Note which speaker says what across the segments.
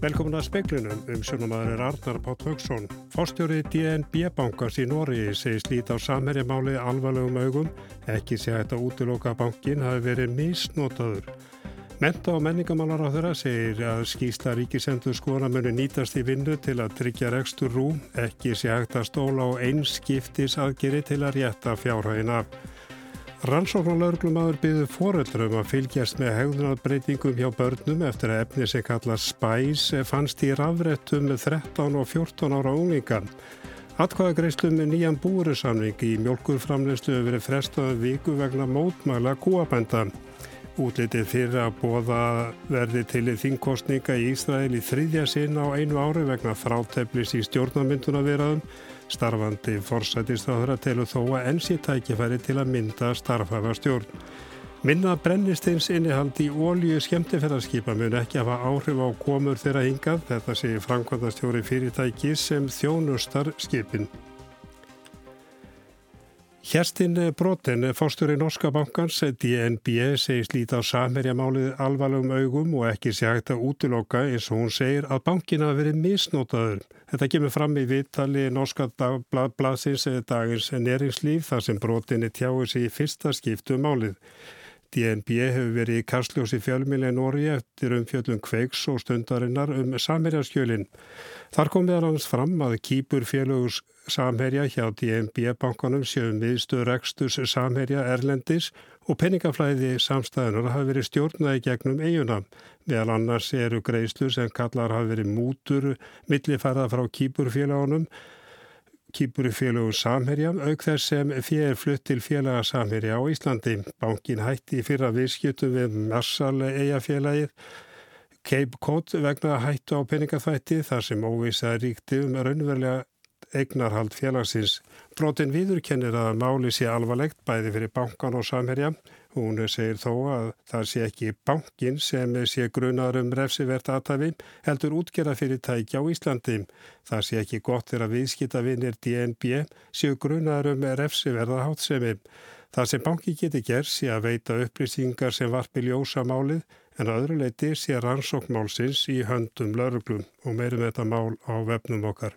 Speaker 1: Velkomin að speiklinum um sjónumæður er Arnar Pátt Högson. Fórstjóri DNB bankars í Nóri segist lít á samherjamáli alvarlegum augum. Ekki sé að þetta útiloka bankin hafi verið misnotaður. Menta og menningamálar á þeirra segir að skýsta ríkisendur skoðana muni nýtast í vinnu til að tryggja rekstur rú. Ekki sé hægt að stóla á einskiptis aðgeri til að rétta fjárhægin af. Rannsóknarlaurglumadur byggðu foreldrum að fylgjast með hegðunarbreytingum hjá börnum eftir að efni sem kallast spæs fannst í rafrættum 13 og 14 ára unglinga. Atkvæðagreislu með nýjan búrisamning í mjölkurframleyslu hefur verið frestaðu viku vegna mótmæla kúabænda. Útlitið fyrir að bóða verði til þingkostninga í Ísrael í þriðja sinna á einu ári vegna fráteflis í stjórnarmynduna veraðum Starfandi forsætistráður að telu þó að enn sé tækifæri til að mynda starfhafa stjórn. Minna brennistins innihald í ólíu skemmtifæðarskipa mun ekki hafa áhrif á komur þeirra hingað, þetta sé framkvæmdastjóri fyrirtæki sem þjónustar skipin. Hjerstin Broten, fórstur í Norska bankans, DNB, segist líta á samherjamálið alvarlegum augum og ekki sé hægt að útiloka eins og hún segir að bankin hafi verið misnótaður. Þetta kemur fram í vittali Norska blaðsins dagins neringslíf þar sem Broten er tjáið sig í fyrsta skiptu um málið. DNB hefur verið í kastljósi fjölmíli Nóri eftir um fjöldum kveiks og stundarinnar um samherjaskjölinn. Þar kom meðal hans fram að kýpur fjölugus samherja hjá DNB-bankanum sjöfum viðstöður eksturs samherja Erlendis og penningaflæði samstæðunar hafi verið stjórnaði gegnum eiguna. Meðal annars eru greiðslu sem kallar hafi verið mútur millifærða frá kýpur í félögum Samherja auk þess sem fér flutt til félaga Samherja á Íslandi. Bankin hætti fyrra viðskiptum við Marsal eigafélagið Cape Cod vegna hættu á peningafætti þar sem óvisa ríkti um raunverulega eignarhald félagsins. Brotin viðurkennir að máli sé alvarlegt bæði fyrir bankan og Samherja Hún segir þó að það sé ekki bankin sem sé grunar um refsivert aðtafi heldur útgjara fyrir tækja á Íslandi. Það sé ekki gott þegar viðskitavinir DNB séu grunar um refsiverða hátsemi. Það sem banki geti gerð sé að veita upplýsingar sem varpi ljósa málið en að öðru leiti sé rannsókmálsins í höndum lauruglum og meirum þetta mál á vefnum okkar.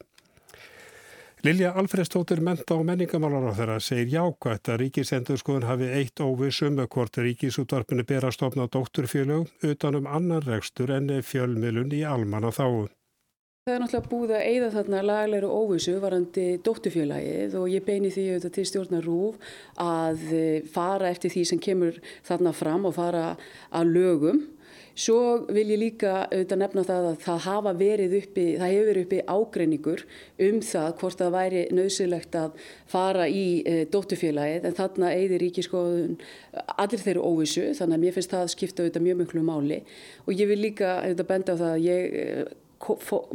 Speaker 1: Lilja Alfredstóttir menta og menningamálar á þeirra segir jákvæmt að ríkisendurskoðun hafi eitt óvissum með hvort ríkisútvarpinu ber að stopna dótturfélög utanum annan rekstur enn fjölmilun í almanna þáu.
Speaker 2: Það er náttúrulega búið að eigða þarna laglegur og óvissu varandi dóttufélagið og ég beini því auðvitað til stjórnar Rúf að fara eftir því sem kemur þarna fram og fara að lögum Svo vil ég líka auðvitað nefna það að það hafa verið uppi, það hefur verið uppi ágreiningur um það hvort það væri nöðsilegt að fara í e, dóttufélagið en þarna eigðir ríkiskoðun allir þeirru óvissu þannig að mér finnst það skipta auðvitað mjög mjög máli og ég vil líka auðvitað benda á það að ég e,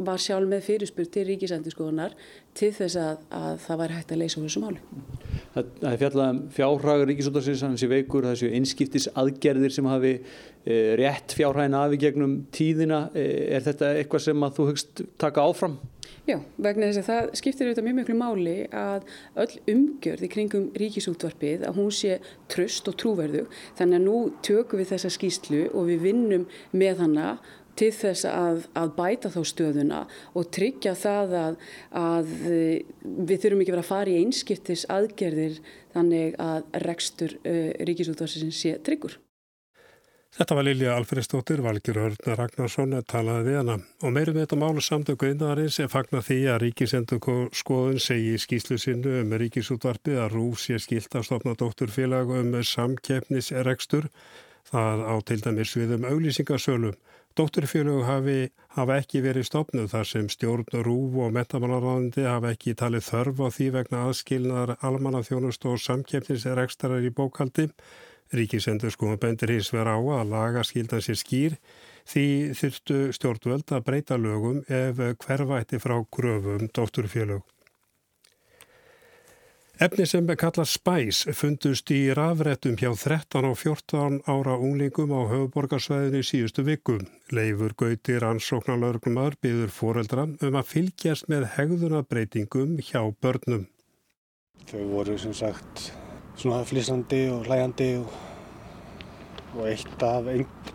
Speaker 2: var sjálf með fyrirspurt til ríkisendurskoðunar til þess að, að það væri hægt að leysa úr þessu máli.
Speaker 3: Það er fjallað um fjárhragar ríkisútarsins, hans í veikur, þessu einskiptis aðgerðir sem hafi e, rétt fjárhægina afi gegnum tíðina. E, er þetta eitthvað sem að þú höfst taka áfram?
Speaker 2: Já, vegna þess að það skiptir auðvitað mjög mjög máli að öll umgjörð í kringum ríkisútvarpið að hún sé tröst og trúverðu. Þannig að nú tökum við þessa skýslu og við vinnum með hana til þess að, að bæta þá stöðuna og tryggja það að, að við þurfum ekki verið að fara í einskiptis aðgerðir þannig að rekstur uh, ríkisútvarsins sé tryggur.
Speaker 1: Þetta var Lilja Alfredsdóttir, Valgjur Hörna Ragnarsson talaði við hana og meirum þetta málu samtöku innarins er fagnar því að ríkisendur skoðun segi í skýslu sinnu um ríkisútvarpið að Rúf sé skilt að stopna dótturfélag um samkeppnisrekstur það á til dæmis við um auglýsingasölum Dótturfélög hafi, hafa ekki verið stopnuð þar sem stjórn, rúf og metamálaráðandi hafa ekki talið þörf á því vegna aðskilnaðar almannaþjónust og samkeppnisrekstarar í bókaldi. Ríkisendur sko bendir hins vera á að laga skildan sér skýr því þurftu stjórnvöld að breyta lögum ef hvervætti frá gröfum dótturfélög. Efni sem kalla spæs fundust í rafrættum hjá 13 og 14 ára unglingum á höfuborgarsvæðinu í síðustu viku. Leifur Gautir ansóknarlaurglumar byður foreldra um að fylgjast með hegðunabreitingum hjá börnum.
Speaker 4: Þau voru sem sagt svona flýsandi og hlægandi og, og eitt af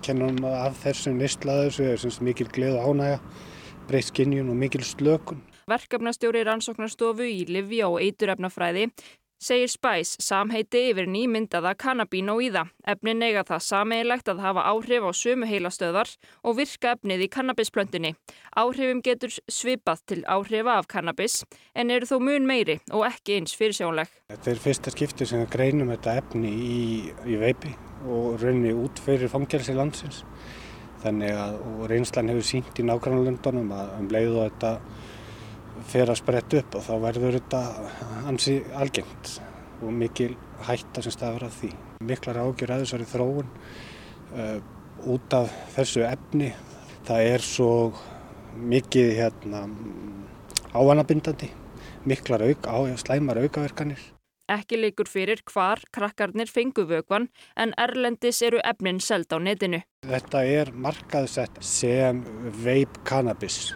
Speaker 4: kennum af þessum nýstlaður sem er semst mikil gleð og ánægja, breytt skinnjun og mikil slökun.
Speaker 5: Verkefnastjóri rannsóknarstofu í Livja og eiturefnafræði segir Spice samheiti yfir nýmyndaða kannabínóíða. Efnin eiga það sameigilegt að hafa áhrif á sömu heilastöðar og virka efnið í kannabisplöntunni. Áhrifum getur svipað til áhrifa af kannabis en eru þó mun meiri og ekki eins fyrirsjónleg.
Speaker 4: Þetta er fyrsta skipti sem greinum þetta efni í, í veipi og rauninni út fyrir fangelsi landsins. Þannig að reynslan hefur sínt í nákvæmlega að um leið og þetta fer að spretta upp og þá verður þetta ansi algengt og mikil hætta sem stafur af því. Miklar ágjur að þessari þróun uh, út af þessu efni. Það er svo mikið hérna, ávanabindandi, miklar auk, á, slæmar aukaverkanir.
Speaker 5: Ekki leikur fyrir hvar krakkarnir fengu vögvan en erlendis eru efnin seld á netinu.
Speaker 4: Þetta er markaðsett sem veip kannabis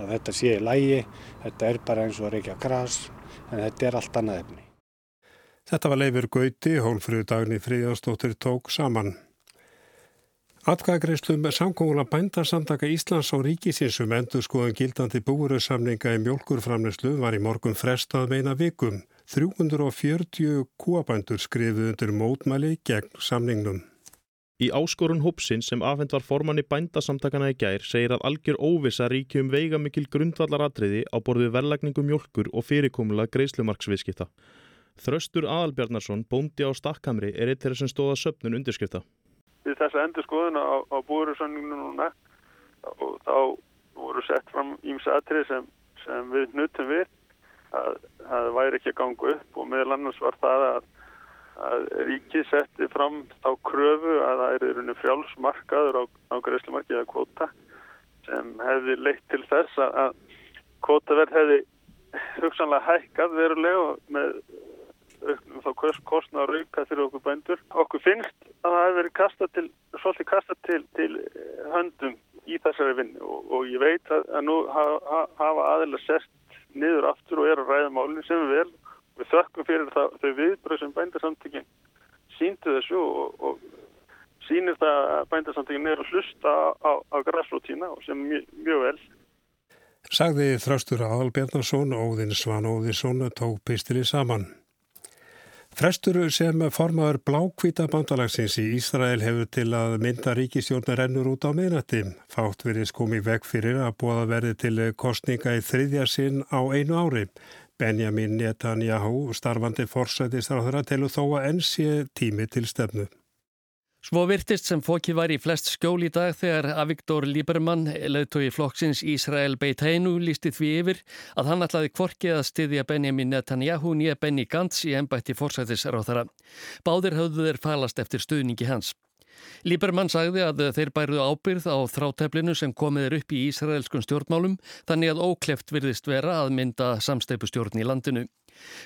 Speaker 4: að þetta sé í lægi, þetta er bara eins og reykja græs, en þetta er allt annað efni.
Speaker 1: Þetta var Leifur Gauti, hólfröðu dagni Fríðansdóttir tók saman. Atkvæðagreislum samkóngula bændarsamtaka Íslands á ríkisinsum endur skoðan gildandi búuröðsamninga í mjölkurframneslu var í morgun frestað meina vikum. 340 kúabændur skrifuð undir mótmæli gegn samningnum.
Speaker 6: Í áskorun hópsinn sem afhend var formanni bændasamtakana í gær segir að algjör óvisa ríkjum veigamikil grundvallaratriði á borðið verðlagningu mjölkur og fyrirkomulega greiðslumarksviðskipta. Þröstur Aðalbjarnarsson, bóndi á Stakkamri, er eitt þeirra sem stóða söpnun undirskrifta.
Speaker 7: Við þessa endur skoðuna á, á búurusanninginu núna og þá voru sett fram ímsa atrið sem, sem við nutum við að það væri ekki að ganga upp og meðal annars var það að að ríkið setti fram á kröfu að það er frjálsmarkaður á, á greiðslumarkið eða kvota sem hefði leitt til þess að kvotaverð hefði hugsanlega hækkað verulega með auknum þá kostna að rauka fyrir okkur bændur. Okkur finnst að það hefði verið kastað til, svolítið kastað til, til höndum í þessari vinnu og, og ég veit að, að nú hafa, hafa aðeins sest niður aftur og er að ræða málinn sem við vel við þökkum fyrir það, þau viðbröð sem bændarsamtökin síndu þessu og, og sínir það að bændarsamtökin er að hlusta á, á græsrótína og sem mjög, mjög vel.
Speaker 1: Sagði þröstur Aðalbjarnarsson Óðinn Svan Óðinsson tók pistilið saman. Frestur sem formaður blákvita bandalagsins í Ísrael hefur til að mynda ríkistjórnar rennur út á miðnætti. Fátt verið komið veg fyrir að búa verði til kostninga í þriðja sinn á einu ári. Benjamin Netanyahu, starfandi forsætisráðara, telur þó að enn sé tími til stefnu.
Speaker 8: Svo virtist sem fókið var í flest skjól í dag þegar Avigdor Liebermann, leðtói flokksins Ísrael Beiteinu, lísti því yfir að hann ætlaði kvorkið að styðja Benjamin Netanyahu nýja Benny Gantz í ennbætti forsætisráðara. Báðir höfðu þeir falast eftir stuðningi hans. Líbermann sagði að þeir bæruðu ábyrð á þráteflinu sem komið er upp í Ísraelskun stjórnmálum þannig að ókleft virðist vera að mynda samsteipustjórn í landinu.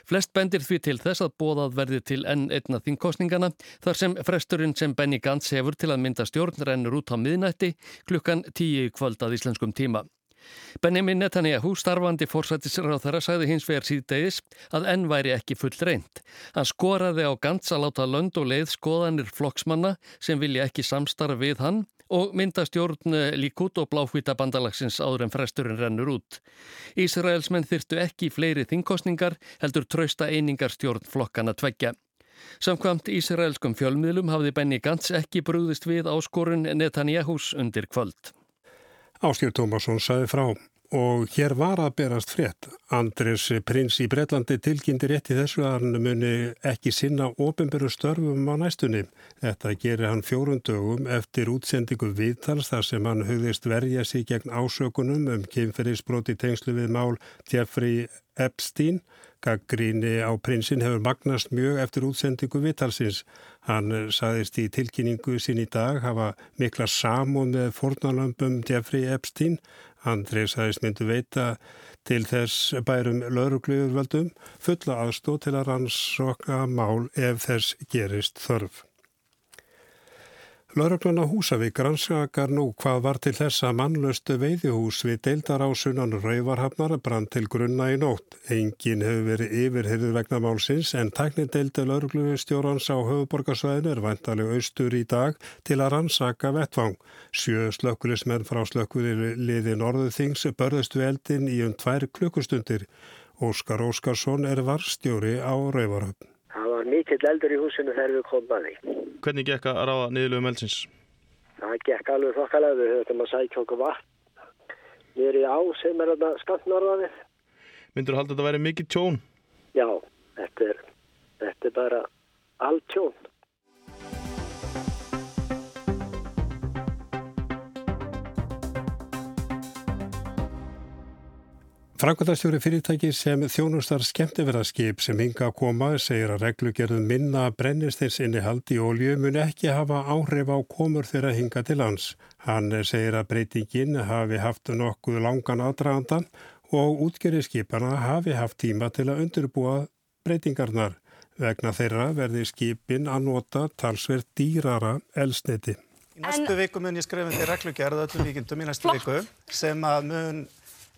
Speaker 8: Flest bendir því til þess að bóðað verði til enn einna þingkostningana þar sem fresturinn sem Benny Gantz hefur til að mynda stjórn rennur út á miðnætti klukkan tíu kvöld að íslenskum tíma. Benjamin Netanyahu starfandi fórsættisráð þeirra sagði hins vegar síðdegis að enn væri ekki full reynd. Hann skoraði á gans að láta lönd og leið skoðanir flokksmanna sem vilja ekki samstarf við hann og mynda stjórn líkút og bláhvita bandalagsins áður en fresturinn rennur út. Ísraelsmenn þyrtu ekki fleiri þingkostningar heldur trausta einingar stjórn flokkana tveggja. Samkvamt Ísraelskum fjölmiðlum hafði Benny Gantz ekki brúðist við áskorun Netanyahus undir kvöld.
Speaker 1: Áskjör Tómasson saði frá og hér var að berast frétt. Andres prins í Breitlandi tilkynnti rétt í þessu að hann muni ekki sinna ofinberu störfum á næstunni. Þetta gerir hann fjórundögum eftir útsendingu viðtals þar sem hann hugðist verja sig gegn ásökunum um kynferðisbróti tengslu við mál Jeffrey Epstein Gaggríni á prinsinn hefur magnast mjög eftir útsendingu vitalsins. Hann saðist í tilkynningu sín í dag hafa mikla samón með fornalömpum Jeffrey Epstein. Andrei saðist myndu veita til þess bærum laurugluðurvöldum fulla aðstó til að rannsóka mál ef þess gerist þörf. Lauruglan á Húsavík rannsakar nú hvað var til þessa mannlöstu veiðihús við deildar á sunnan Rauvarhafnar brann til grunna í nótt. Engin hefur verið yfirhyrðu vegna málsins en tæknin deildi lauruglustjórans á höfuborgarsvæðinu er vantalega austur í dag til að rannsaka vettvang. Sjö slökkulismenn frá slökkuliði Norðuþings börðust við eldin í um tvær klukkustundir. Óskar Óskarsson er varstjóri á Rauvarhafn.
Speaker 9: Það var mikill eldur í húsinu þegar við komum að því.
Speaker 6: Hvernig gekk að ráða niðurlegu meldsins?
Speaker 9: Það gekk alveg þokkalega, við höfum að sækja okkur vatn í á sem er þetta skamt norðanir.
Speaker 6: Myndur þú halda að þetta væri mikið tjón?
Speaker 9: Já, þetta er, þetta er bara allt tjón.
Speaker 1: Frankværtastjóri fyrirtæki sem þjónustar skemmtifæraskip sem hinga að koma segir að reglugerðum minna brennistins innihald í ólju mun ekki hafa áhrif á komur þeirra hinga til lands. Hann segir að breytingin hafi haft nokkuð langan aðdraganda og útgerið skipana hafi haft tíma til að undirbúa breytingarnar. Vegna þeirra verði skipin að nota talsverð dýrara elsniti.
Speaker 10: Í næstu viku mun ég skrifa til reglugerð öllum vikindum í næstu viku sem að mun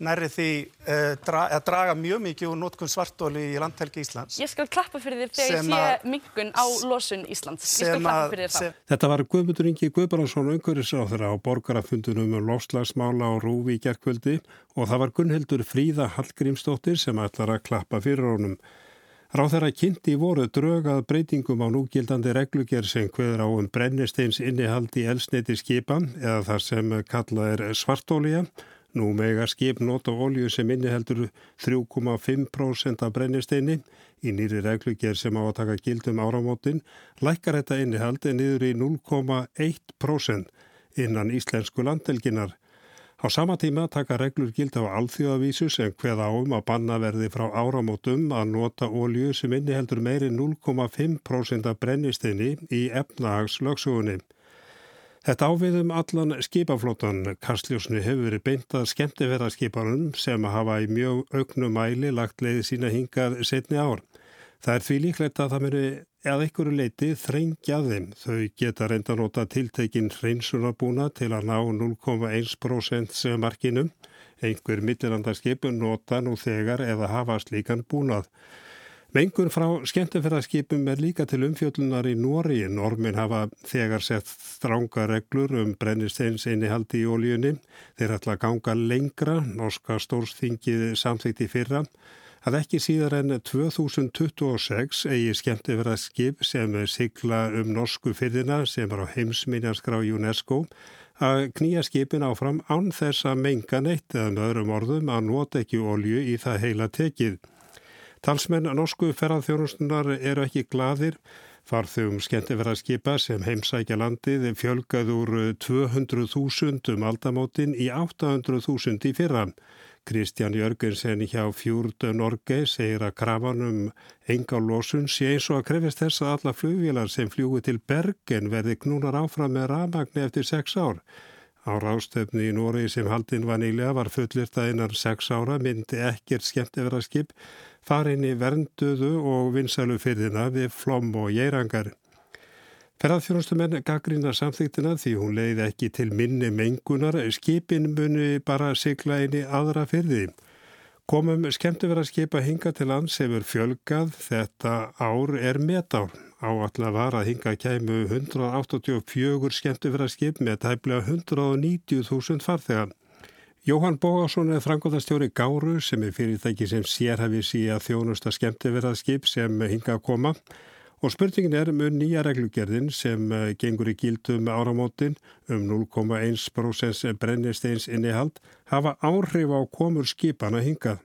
Speaker 10: nærri því uh, dra að draga mjög mikið úr nótkun svartóli í landhelgi Íslands.
Speaker 11: Ég skal klappa fyrir þér þegar ég sé mingun á losun Íslands. Ég skal klappa fyrir þér þá.
Speaker 1: Þetta var Guðmundur Ingi Guðbaransson umhverfisráður á borgarafundunum um lofslagsmála og rúfi í gerðkvöldi og það var Gunnhildur Fríða Hallgrímsdóttir sem ætlar að klappa fyrir honum. Ráð þeirra kynnti voru drögað breytingum á núgildandi reglugjör sem hveður á um brennisteins innihaldi elsneiti skipan eða þar sem kallað er svartólíja Nú mega skip nota olju sem inniheldur 3,5% af brennisteini í nýri reglugjör sem á að taka gildum áramótin, lækkar þetta innihaldi niður í 0,1% innan íslensku landelginar. Á sama tíma taka reglur gild á alþjóðavísu sem hveð áum að banna verði frá áramótum að nota olju sem inniheldur meiri 0,5% af brennisteini í efnahagslöksugunni. Þetta áviðum allan skipaflótan Kastljósni hefur verið beintað skemmtifæraskipanum sem hafa í mjög auknu mæli lagt leiði sína hingað setni ár. Það er því líklegt að það muni að einhverju leiti þrengja þeim. Þau geta reynda nota tiltekinn hreinsunarbúna til að ná 0,1% sem markinum. Einhver mittilandarskip nota nú þegar eða hafa slíkan búnað. Mengun frá skemmtifæraskipum er líka til umfjöllunar í Nóri. Normin hafa þegar sett stránga reglur um brennisteins einnihaldi í ólíunni. Þeir ætla að ganga lengra, norska stórsþingið samþykti fyrra, að ekki síðar en 2026 eigi skemmtifæraskip sem sigla um norsku fyrðina sem er á heimsminjarskrá UNESCO að knýja skipin áfram án þess að menga neitt eða með öðrum orðum að nota ekki ólju í það heila tekið. Talsmenn norsku ferðarþjónustunar eru ekki gladir. Farþugum skemmtifæraskipa sem heimsækja landið fjölgað úr 200.000 um aldamótin í 800.000 í fyrra. Kristján Jörgensen hjá Fjúrd Norge segir að krafanum enga lósun sé eins og að krefist þess að alla flugvílar sem fljúi til Bergen verði knúnar áfram með ramagni eftir sex ár. Á rástefni í Nóri sem haldinn var nýlega var fullirt að einar sex ára myndi ekkert skemmtifæraskip farinni vernduðu og vinsælu fyrðina við flom og jærangar. Ferðarþjónustumenn gaggrína samþýttina því hún leiði ekki til minni mengunar, skipin muni bara sigla inn í aðra fyrði. Komum skemmtifæra skipa hinga til lands hefur fjölgað, þetta ár er metár. Áallega var að hinga kæmu 184 skemmtifæra skip með tæplega 190.000 farþegar. Jóhann Bógarsson er frangóðastjóri Gáru sem er fyrirtæki sem sérhafis í að þjónusta skemmtifæraskip sem hinga að koma og spurningin er um nýja reglugerðin sem gengur í gildum áramótin um 0,1% brennisteins innihald hafa áhrif á komur skipana hingað.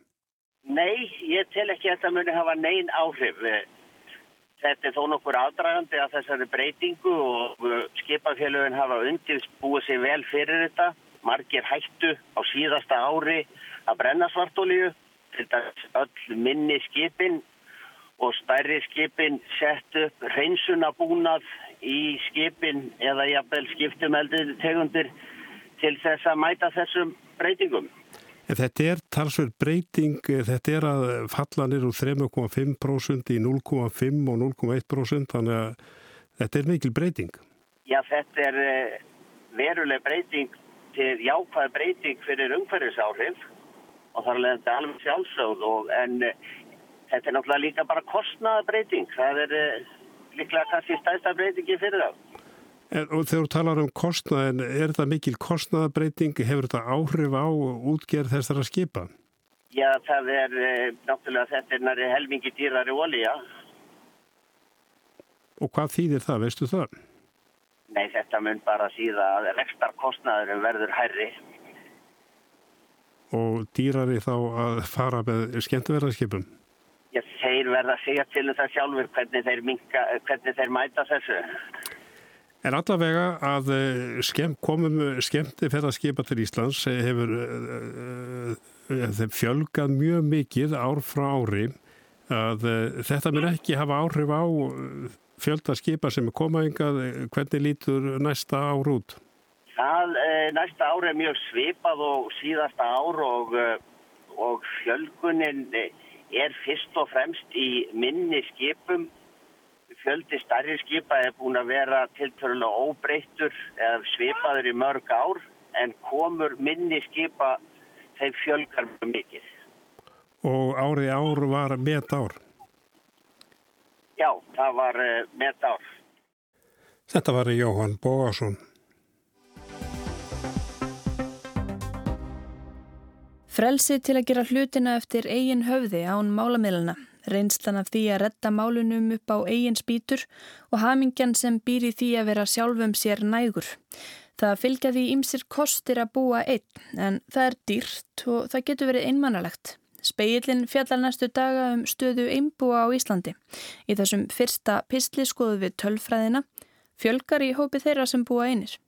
Speaker 12: Nei, ég tel ekki að þetta muni hafa neyn áhrif. Þetta er þó nokkur aðdragandi að þessari breytingu og skipafélagin hafa undir búið sér vel fyrir þetta margir hættu á síðasta ári að brenna svartólíu til þess öll minni skipin og stærri skipin sett upp hreinsunabúnað í skipin eða jafnvel skiptumeldið tegundir til þess að mæta þessum breytingum.
Speaker 1: Þetta er talsverð breyting, þetta er að falla nýru 3,5% í 0,5 og 0,1% þannig að þetta er mikil breyting.
Speaker 12: Já, þetta er eh, veruleg breyting til jákvæð breyting fyrir umhverfisáhrif og þar er þetta alveg sjálfsögð og en eh, þetta er náttúrulega líka bara kostnaðabreiting. Það er líklega kannski stæðsta breytingi fyrir það.
Speaker 1: En, og þegar þú talar um kostnaðin, er þetta mikil kostnaðabreiting? Hefur þetta áhrif á útgerð þessara skipa?
Speaker 12: Já, það er náttúrulega þetta er næri helmingi dýrari ólíja.
Speaker 1: Og hvað þýðir það, veistu það?
Speaker 12: Nei, þetta mun bara síða að rekstarkostnaðurum verður hærri.
Speaker 1: Og dýrari þá að fara með skemmtverðarskipum?
Speaker 12: Já, þeir verða að segja til um það sjálfur hvernig þeir, minka, hvernig þeir mæta þessu.
Speaker 1: En allavega að skemm, komum skemmti ferðarskipa til Íslands hefur uh, uh, fjölgað mjög mikið ár frá ári að þetta mun ekki hafa áhrif á fjölda skipa sem er komaðingað, hvernig lítur næsta ár út?
Speaker 12: Það næsta ár er mjög svipað og síðasta ár og, og fjölgunin er fyrst og fremst í minni skipum fjöldi starri skipa er búin að vera tiltörulega óbreyttur eða svipaður í mörg ár en komur minni skipa þeim fjölgar mjög mikið.
Speaker 1: Og árið ár var met ár?
Speaker 12: Já, það var uh, met ár.
Speaker 1: Þetta var Jóhann Bógarsson.
Speaker 13: Frelsi til að gera hlutina eftir eigin höfði án málamiðluna reynslan af því að retta málunum upp á eigin spýtur og hamingjan sem býr í því að vera sjálfum sér nægur. Það fylgja því ymsir kostir að búa einn en það er dýrt og það getur verið einmannalegt. Speillin fjallar næstu daga um stöðu einbúa á Íslandi. Í þessum fyrsta pistli skoðu við tölfræðina, fjölgar í hópi þeirra sem búa einir.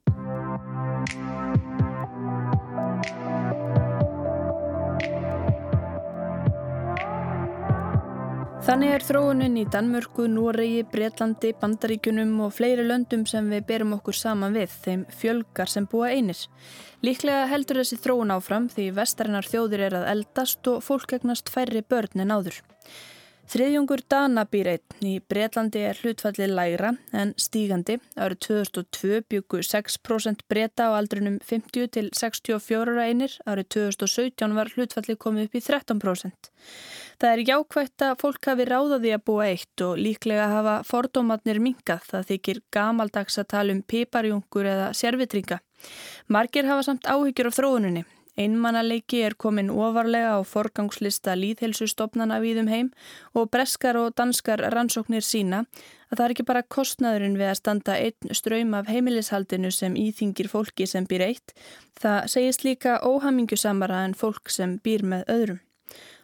Speaker 13: Þannig er þróunin í Danmörku, Noregi, Breitlandi, Bandaríkunum og fleiri löndum sem við berum okkur saman við, þeim fjölgar sem búa einir. Líklega heldur þessi þróun áfram því vestarinnar þjóðir er að eldast og fólk egnast færri börn en áður. Þriðjungur Dana býr einn. Í Breitlandi er hlutfallið lægra en stígandi. Árið 2002 byggu 6% breyta á aldrinum 50 til 64 einir. Árið 2017 var hlutfallið komið upp í 13%. Það er jákvægt að fólk hafi ráðaði að búa eitt og líklega hafa fordómatnir minkað. Það þykir gamaldags að tala um piparjungur eða sérvitringa. Margir hafa samt áhyggjur af þróuninni. Einmannaleiki er komin ofarlega á forgangslista líðhelsustofnana við um heim og breskar og danskar rannsóknir sína að það er ekki bara kostnaðurinn við að standa einn ströym af heimilishaldinu sem íþingir fólki sem býr eitt, það segist líka óhamingjusamara en fólk sem býr með öðrum.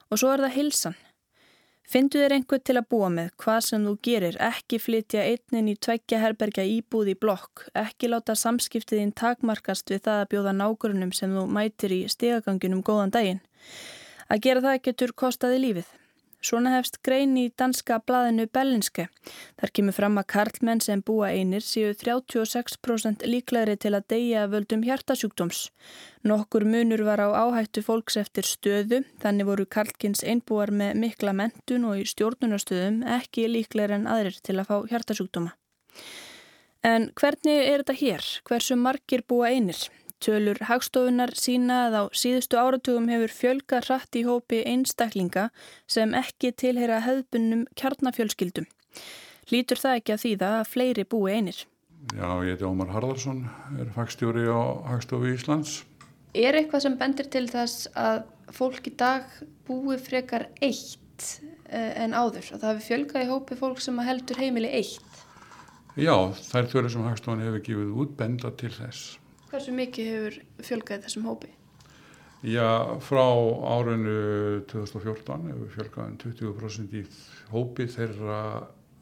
Speaker 13: Og svo er það hilsan. Findu þér einhver til að búa með hvað sem þú gerir, ekki flytja einnin í tveggja herberga íbúð í blokk, ekki láta samskiptiðinn takmarkast við það að bjóða nákvörnum sem þú mætir í stegaganginum góðan daginn. Að gera það getur kostaði lífið. Svona hefst grein í danska blaðinu Bellinske. Þar kemur fram að karlmenn sem búa einir séu 36% líklegri til að deyja völdum hjartasjúkdóms. Nokkur munur var á áhættu fólks eftir stöðu, þannig voru karlkins einbúar með mikla mentun og í stjórnunastöðum ekki líklegri en aðrir til að fá hjartasjúkdóma. En hvernig er þetta hér? Hversu margir búa einir? Tölur hagstofunar sína að á síðustu áratugum hefur fjölga hratt í hópi einstaklinga sem ekki tilheyra hefðbunnum kjarnafjölskyldum. Lítur það ekki að þýða að fleiri búi einir?
Speaker 14: Já, ég heiti Ómar Harðarsson, er fagstjóri á Hagstofu Íslands.
Speaker 13: Er eitthvað sem bendir til þess að fólk í dag búi frekar eitt en áður? Að það hefur fjölga í hópi fólk sem heldur heimili eitt?
Speaker 14: Já, þær tölur sem Hagstofan hefur gefið út benda til þess.
Speaker 13: Hversu mikið hefur fjölgaðið þessum hópi?
Speaker 14: Já, frá árinu 2014 hefur fjölgaðið 20% í hópi þeirra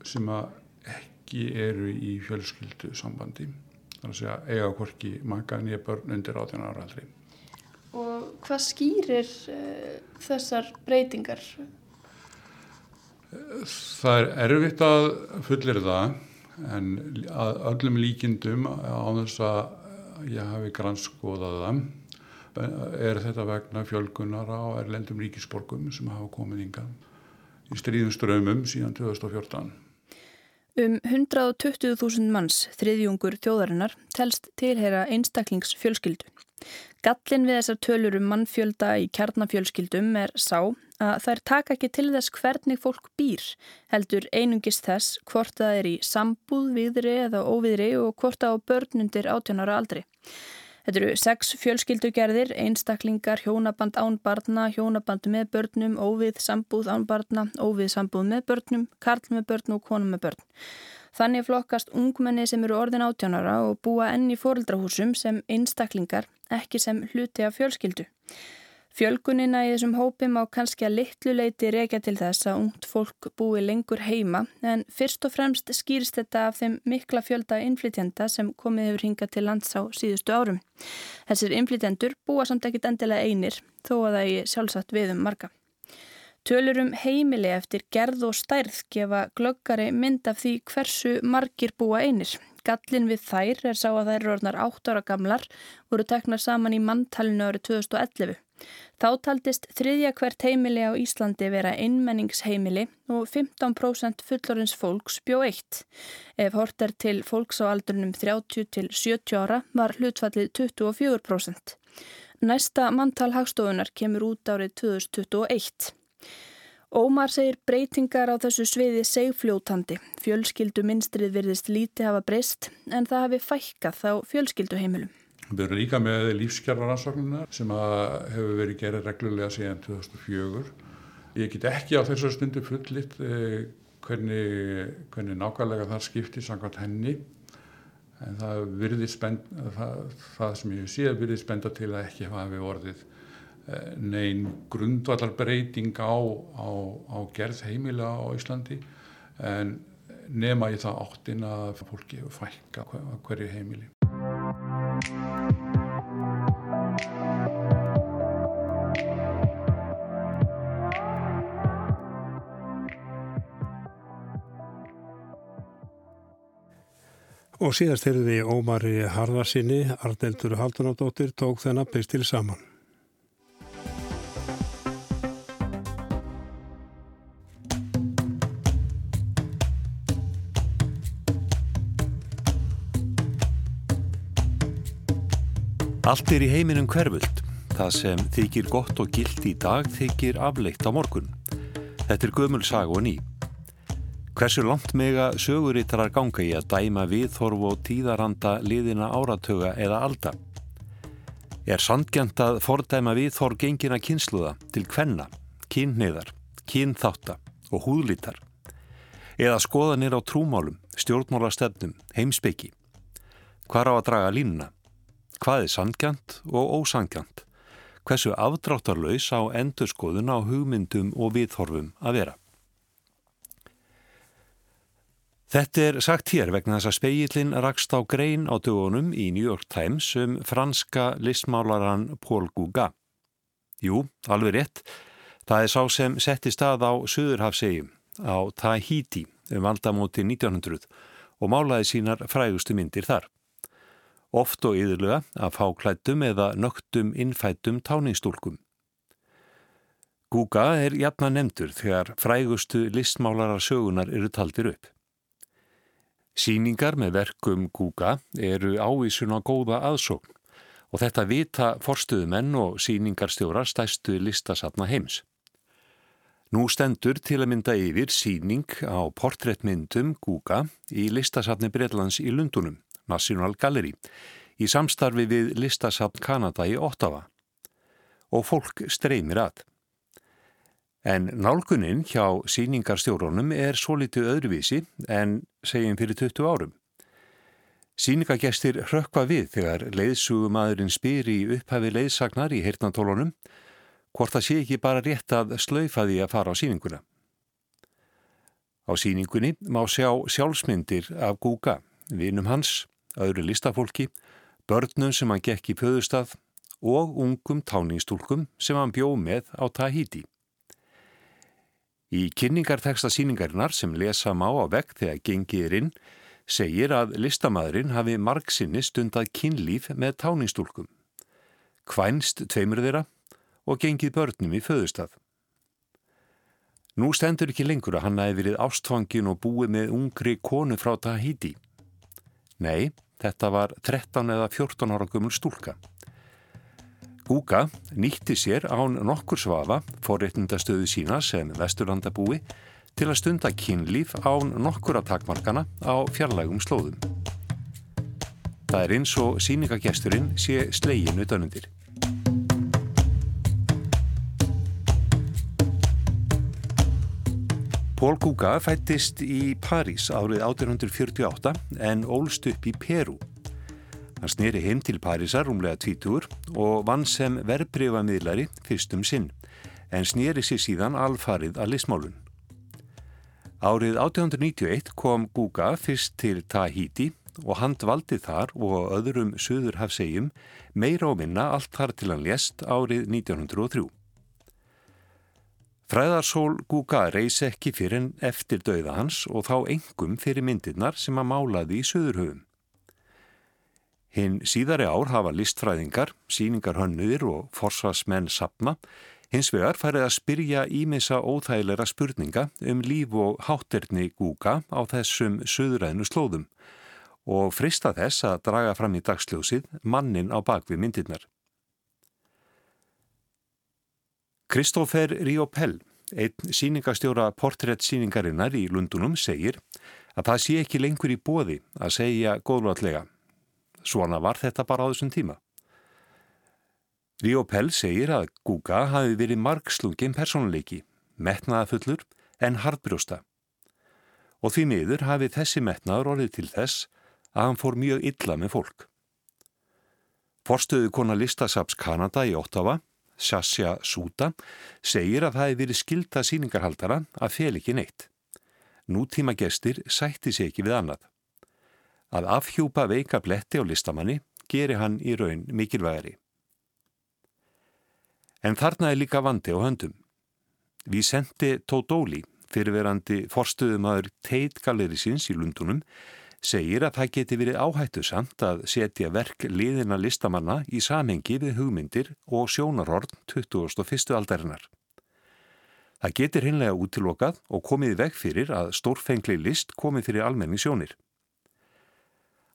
Speaker 14: sem ekki eru í fjölskyldu sambandi. Það er að segja eiga hvorki maka nýja börn undir 18 ára aldrei.
Speaker 13: Og hvað skýrir uh, þessar breytingar?
Speaker 14: Það er erfitt að fullir það en að öllum líkindum á þess að ég hafi granskoðað það er þetta vegna fjölgunar á erlendum ríkisborgum sem hafa komið yngan í stríðum strömmum síðan 2014.
Speaker 13: Um 120.000 manns, þriðjungur þjóðarinnar, telst tilheyra einstaklingsfjölskyldu. Gallin við þessar tölur um mannfjölda í kjarnafjölskyldum er sá að þær taka ekki til þess hvernig fólk býr, heldur einungist þess hvort það er í sambúð, viðri eða óviðri og hvort það á börnundir átjónara aldri. Þetta eru sex fjölskyldugerðir, einstaklingar, hjónaband ánbarna, hjónaband með börnum, óvið sambúð ánbarna, óvið sambúð með börnum, karl með börn og konum með börn. Þannig flokkast ungmenni sem eru orðin átjónara og búa enn í fóreldrahúsum sem einstaklingar, ekki sem hluti af fjölskyldu. Fjölgunina í þessum hópim á kannski að litlu leiti reykja til þess að ungt fólk búi lengur heima en fyrst og fremst skýrst þetta af þeim mikla fjölda innflytjenda sem komið hefur hingað til lands á síðustu árum. Þessir innflytjendur búa samt ekkit endilega einir þó að það er sjálfsagt við um marga. Tölurum heimili eftir gerð og stærð gefa glöggari mynd af því hversu margir búa einir. Gallin við þær er sá að þær eru orðnar 8 ára gamlar, voru teknar saman í manntalinu árið 2011. Þá taldist þriðja hvert heimili á Íslandi vera einmenningsheimili og 15% fullorins fólks bjó eitt. Ef hort er til fólks á aldrunum 30 til 70 ára var hlutfallið 24%. Næsta manntal hagstofunar kemur út árið 2021. Ómar segir breytingar á þessu sviði segfljótandi. Fjölskyldu minstrið virðist lítið hafa breyst en það hafi fækkað á fjölskylduheimilum.
Speaker 14: Við erum líka með lífskjáraransóknuna sem hefur verið gerðið reglulega síðan 2004. Ég get ekki á þessu stundu fullitt eh, hvernig, hvernig nákvæmlega það skiptir samkvæmt henni en það, spend, það, það sem ég sé virðið spenda til að ekki hafi orðið neyn grundvallarbreyting á, á, á gerð heimila á Íslandi en nema í það áttin að fólki fælka hverju heimili.
Speaker 1: Og síðast heyrði Ómari Harðarsinni, Arneldur Haldunadóttir, tók þennan pistil saman.
Speaker 15: Allt er í heiminum hverfult. Það sem þykir gott og gilt í dag þykir afleitt á morgun. Þetta er gömul sag og ný. Hversu langt mega sögurítarar ganga í að dæma viðþorf og tíðaranda liðina áratöga eða alda? Er sandgjant að fordæma viðþorf gengina kynsluða til kvenna, kynneiðar, kynþátta og húðlítar? Eða skoðanir á trúmálum, stjórnmálastefnum, heimsbyggi? Hvar á að draga línuna? Hvað er sangjant og ósangjant? Hversu afdráttarlaus á endurskoðun á hugmyndum og viðhorfum að vera? Þetta er sagt hér vegna þess að speillin rakst á grein á dögunum í New York Times um franska listmálaran Paul Gauguin. Jú, alveg rétt. Það er sá sem setti stað á Suðurhafsegjum á Tahiti um aldamóti 1900 og málaði sínar frægustu myndir þar oft og yðurlega af fáklættum eða nögtum innfættum táningstúlkum. Gúga er jafna nefndur þegar frægustu listmálarar sögunar eru taldir upp. Síningar með verkum Gúga eru ávísun á góða aðsókn og þetta vita forstuðumenn og síningarstjórar stæstu listasatna heims. Nú stendur til að mynda yfir síning á portréttmyndum Gúga í listasatni Breitlands í Lundunum. National Gallery í samstarfi við listasafn Kanada í Ottawa og fólk streymir að. En nálguninn hjá síningarstjórunum er svo litið öðruvísi en segjum fyrir 20 árum. Síningagestir hrökkva við þegar leiðsugumadurinn spyr í upphafi leiðsagnar í hirtnatólunum hvort það sé ekki bara rétt að slaufa því að fara á síninguna. Á síningunni má sjá sjálfsmyndir af Guga, vinum hans, öðru listafólki, börnum sem hann gekk í pöðustaf og ungum táningstúlkum sem hann bjóð með á Tahiti. Í kynningarteksta síningarinnar sem lesa má á vekk þegar gengir inn segir að listamæðurinn hafi margsinni stundað kynlíf með táningstúlkum, kvænst tveimur þeirra og gengið börnum í föðustaf. Nú stendur ekki lengur að hann hefði verið ástfangin og búið með ungri konu frá Tahiti. Nei, þetta var 13 eða 14 ára gummul stúlka. Gúka nýtti sér án nokkur svafa forréttundastöðu sína sem vesturlandabúi til að stunda kynlíf án nokkur að takmarkana á fjarlægum slóðum. Það er eins og síningagesturinn sé slegin utanundir. Pól Gúka fættist í París árið 1848 en ólst upp í Peru. Hann snýri heim til Parísar umlega tvítur og vann sem verbreyfamiðlari fyrstum sinn en snýri sér síðan alfarið að lismálun. Árið 1891 kom Gúka fyrst til Tahiti og hann dvaldi þar og öðrum söður hafsegjum meira og minna allt þar til hann lést árið 1903. Fræðarsól Gúga reys ekki fyrir en eftir dauða hans og þá engum fyrir myndirnar sem að málaði í söðurhöfum. Hinn síðari ár hafa listfræðingar, síningar hönnuðir og forsvarsmenn sapna, hins vegar farið að spyrja ímissa óþægilega spurninga um líf og hátterni Gúga á þessum söðuræðinu slóðum og frista þess að draga fram í dagsljósið mannin á bakvið myndirnar. Kristófer Riopel, einn síningastjóra portréttsíningarinnar í Lundunum, segir að það sé ekki lengur í bóði að segja góðlátlega. Svona var þetta bara á þessum tíma. Riopel segir að Guga hafi verið margslungin personleiki, metnaðafullur en hardbrjósta. Og því miður hafi þessi metnaður orðið til þess að hann fór mjög illa með fólk. Forstöðu konar listasaps Kanada í Óttafa Sasja Súta, segir að það hefði verið skilda síningarhaldara að fel ekki neitt. Nútíma gestir sætti sig ekki við annað. Að afhjúpa veika bletti á listamanni geri hann í raun mikilvægari. En þarna er líka vandi á höndum. Við sendi Tódóli, fyrirverandi forstöðumadur Teit Gallerisins í Lundunum, segir að það geti verið áhættu samt að setja verk liðina listamanna í samhengi við hugmyndir og sjónarhorn 2001. aldarinnar. Það getur hinnlega útilokað og komið veg fyrir að stórfengli list komið fyrir almenning sjónir.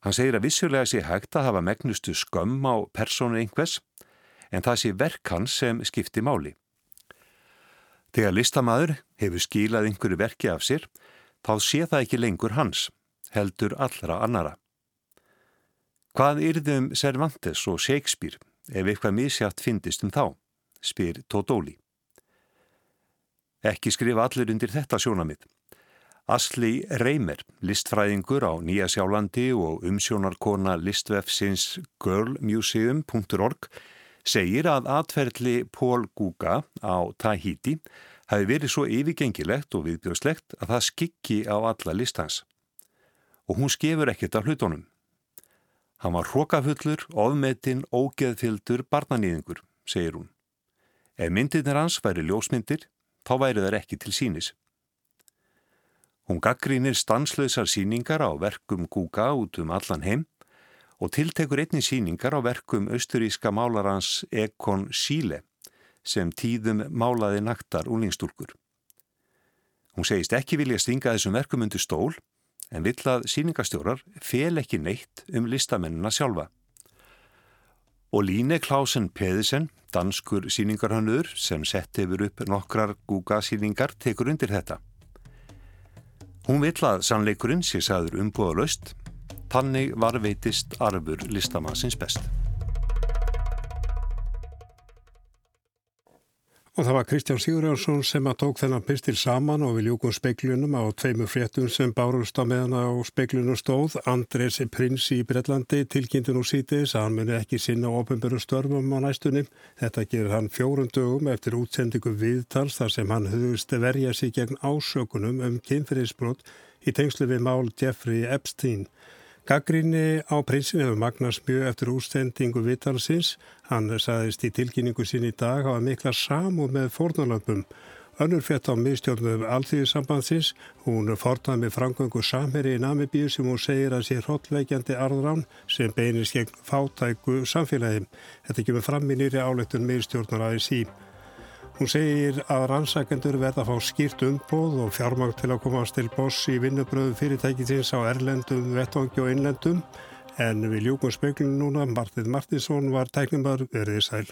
Speaker 15: Hann segir að vissulega sé hægt að hafa megnustu skömm á persónu einhvers en það sé verk hans sem skipti máli. Þegar listamaður hefur skílað einhverju verki af sér, þá sé það ekki lengur hans heldur allra annara. Hvað yrðum Cervantes og Shakespeare ef eitthvað misjátt fyndist um þá, spyr Todóli. Ekki skrifa allir undir þetta sjónamið. Asli Reimer, listfræðingur á Nýja Sjálandi og umsjónarkona listvefsins girlmuseum.org segir að atferðli Pól Gúga á Tahiti hafi verið svo yfirgengilegt og viðbjóðslegt að það skikki á alla listans og hún skefur ekkert af hlutunum. Hann var hrókafullur, ofmetinn, ógeðfyldur, barnanýðingur, segir hún. Ef myndirnir hans væri ljósmyndir, þá væri þær ekki til sínis. Hún gaggrínir stanslöðsar síningar á verkum Guga út um allan heim og tiltekur einni síningar á verkum austuríska málarans Ekon Síle sem tíðum málaði naktar úlingstúlkur. Hún segist ekki vilja stinga þessum verkum undir stól en vill að síningastjórar fel ekki neitt um listamennina sjálfa. Og Líne Klausen Pedersen, danskur síningarhannur sem sett hefur upp nokkrar Guga-síningar, tekur undir þetta. Hún vill að sannleikurinn sé saður umbúðalöst, þannig varveitist arfur listamannsins best.
Speaker 1: Og það var Kristján Sigurjónsson sem að tók þennan pistil saman og við ljúkum speiklunum á tveimur fréttum sem bárust á meðan á speiklunum stóð. Andres Prins í Brellandi tilkynntu nú sítiðis að hann muni ekki sinna ofinbjörnum störfum á næstunni. Þetta gerir hann fjórum dögum eftir útsendingu viðtals þar sem hann höfust verja sig gegn ásökunum um kynferðisbrot í tengslu við mál Jeffrey Epstein. Gaggrinni á prinsin hefur magnast mjög eftir ústendingu vitalsins. Hann saðist í tilkynningu sín í dag hafa mikla samúð með fórnalöpum. Önnur fett á miðstjórnum alþýðisambandsins. Hún forðað með frangöngu samheri í Namibíu sem hún segir að sé hrottveikjandi arðrán sem beinist gegn fátæku samfélagi. Þetta kemur fram í nýri áleitun miðstjórnar aðeins í. Hún segir að rannsakendur verða að fá skýrt umbóð og fjármang til að komast til boss í vinnubröðum fyrirtækitins á erlendum, vettvangi og innlendum en við ljúkum speiklinu núna, Martin Martinsson var tæknumar verið í sæl.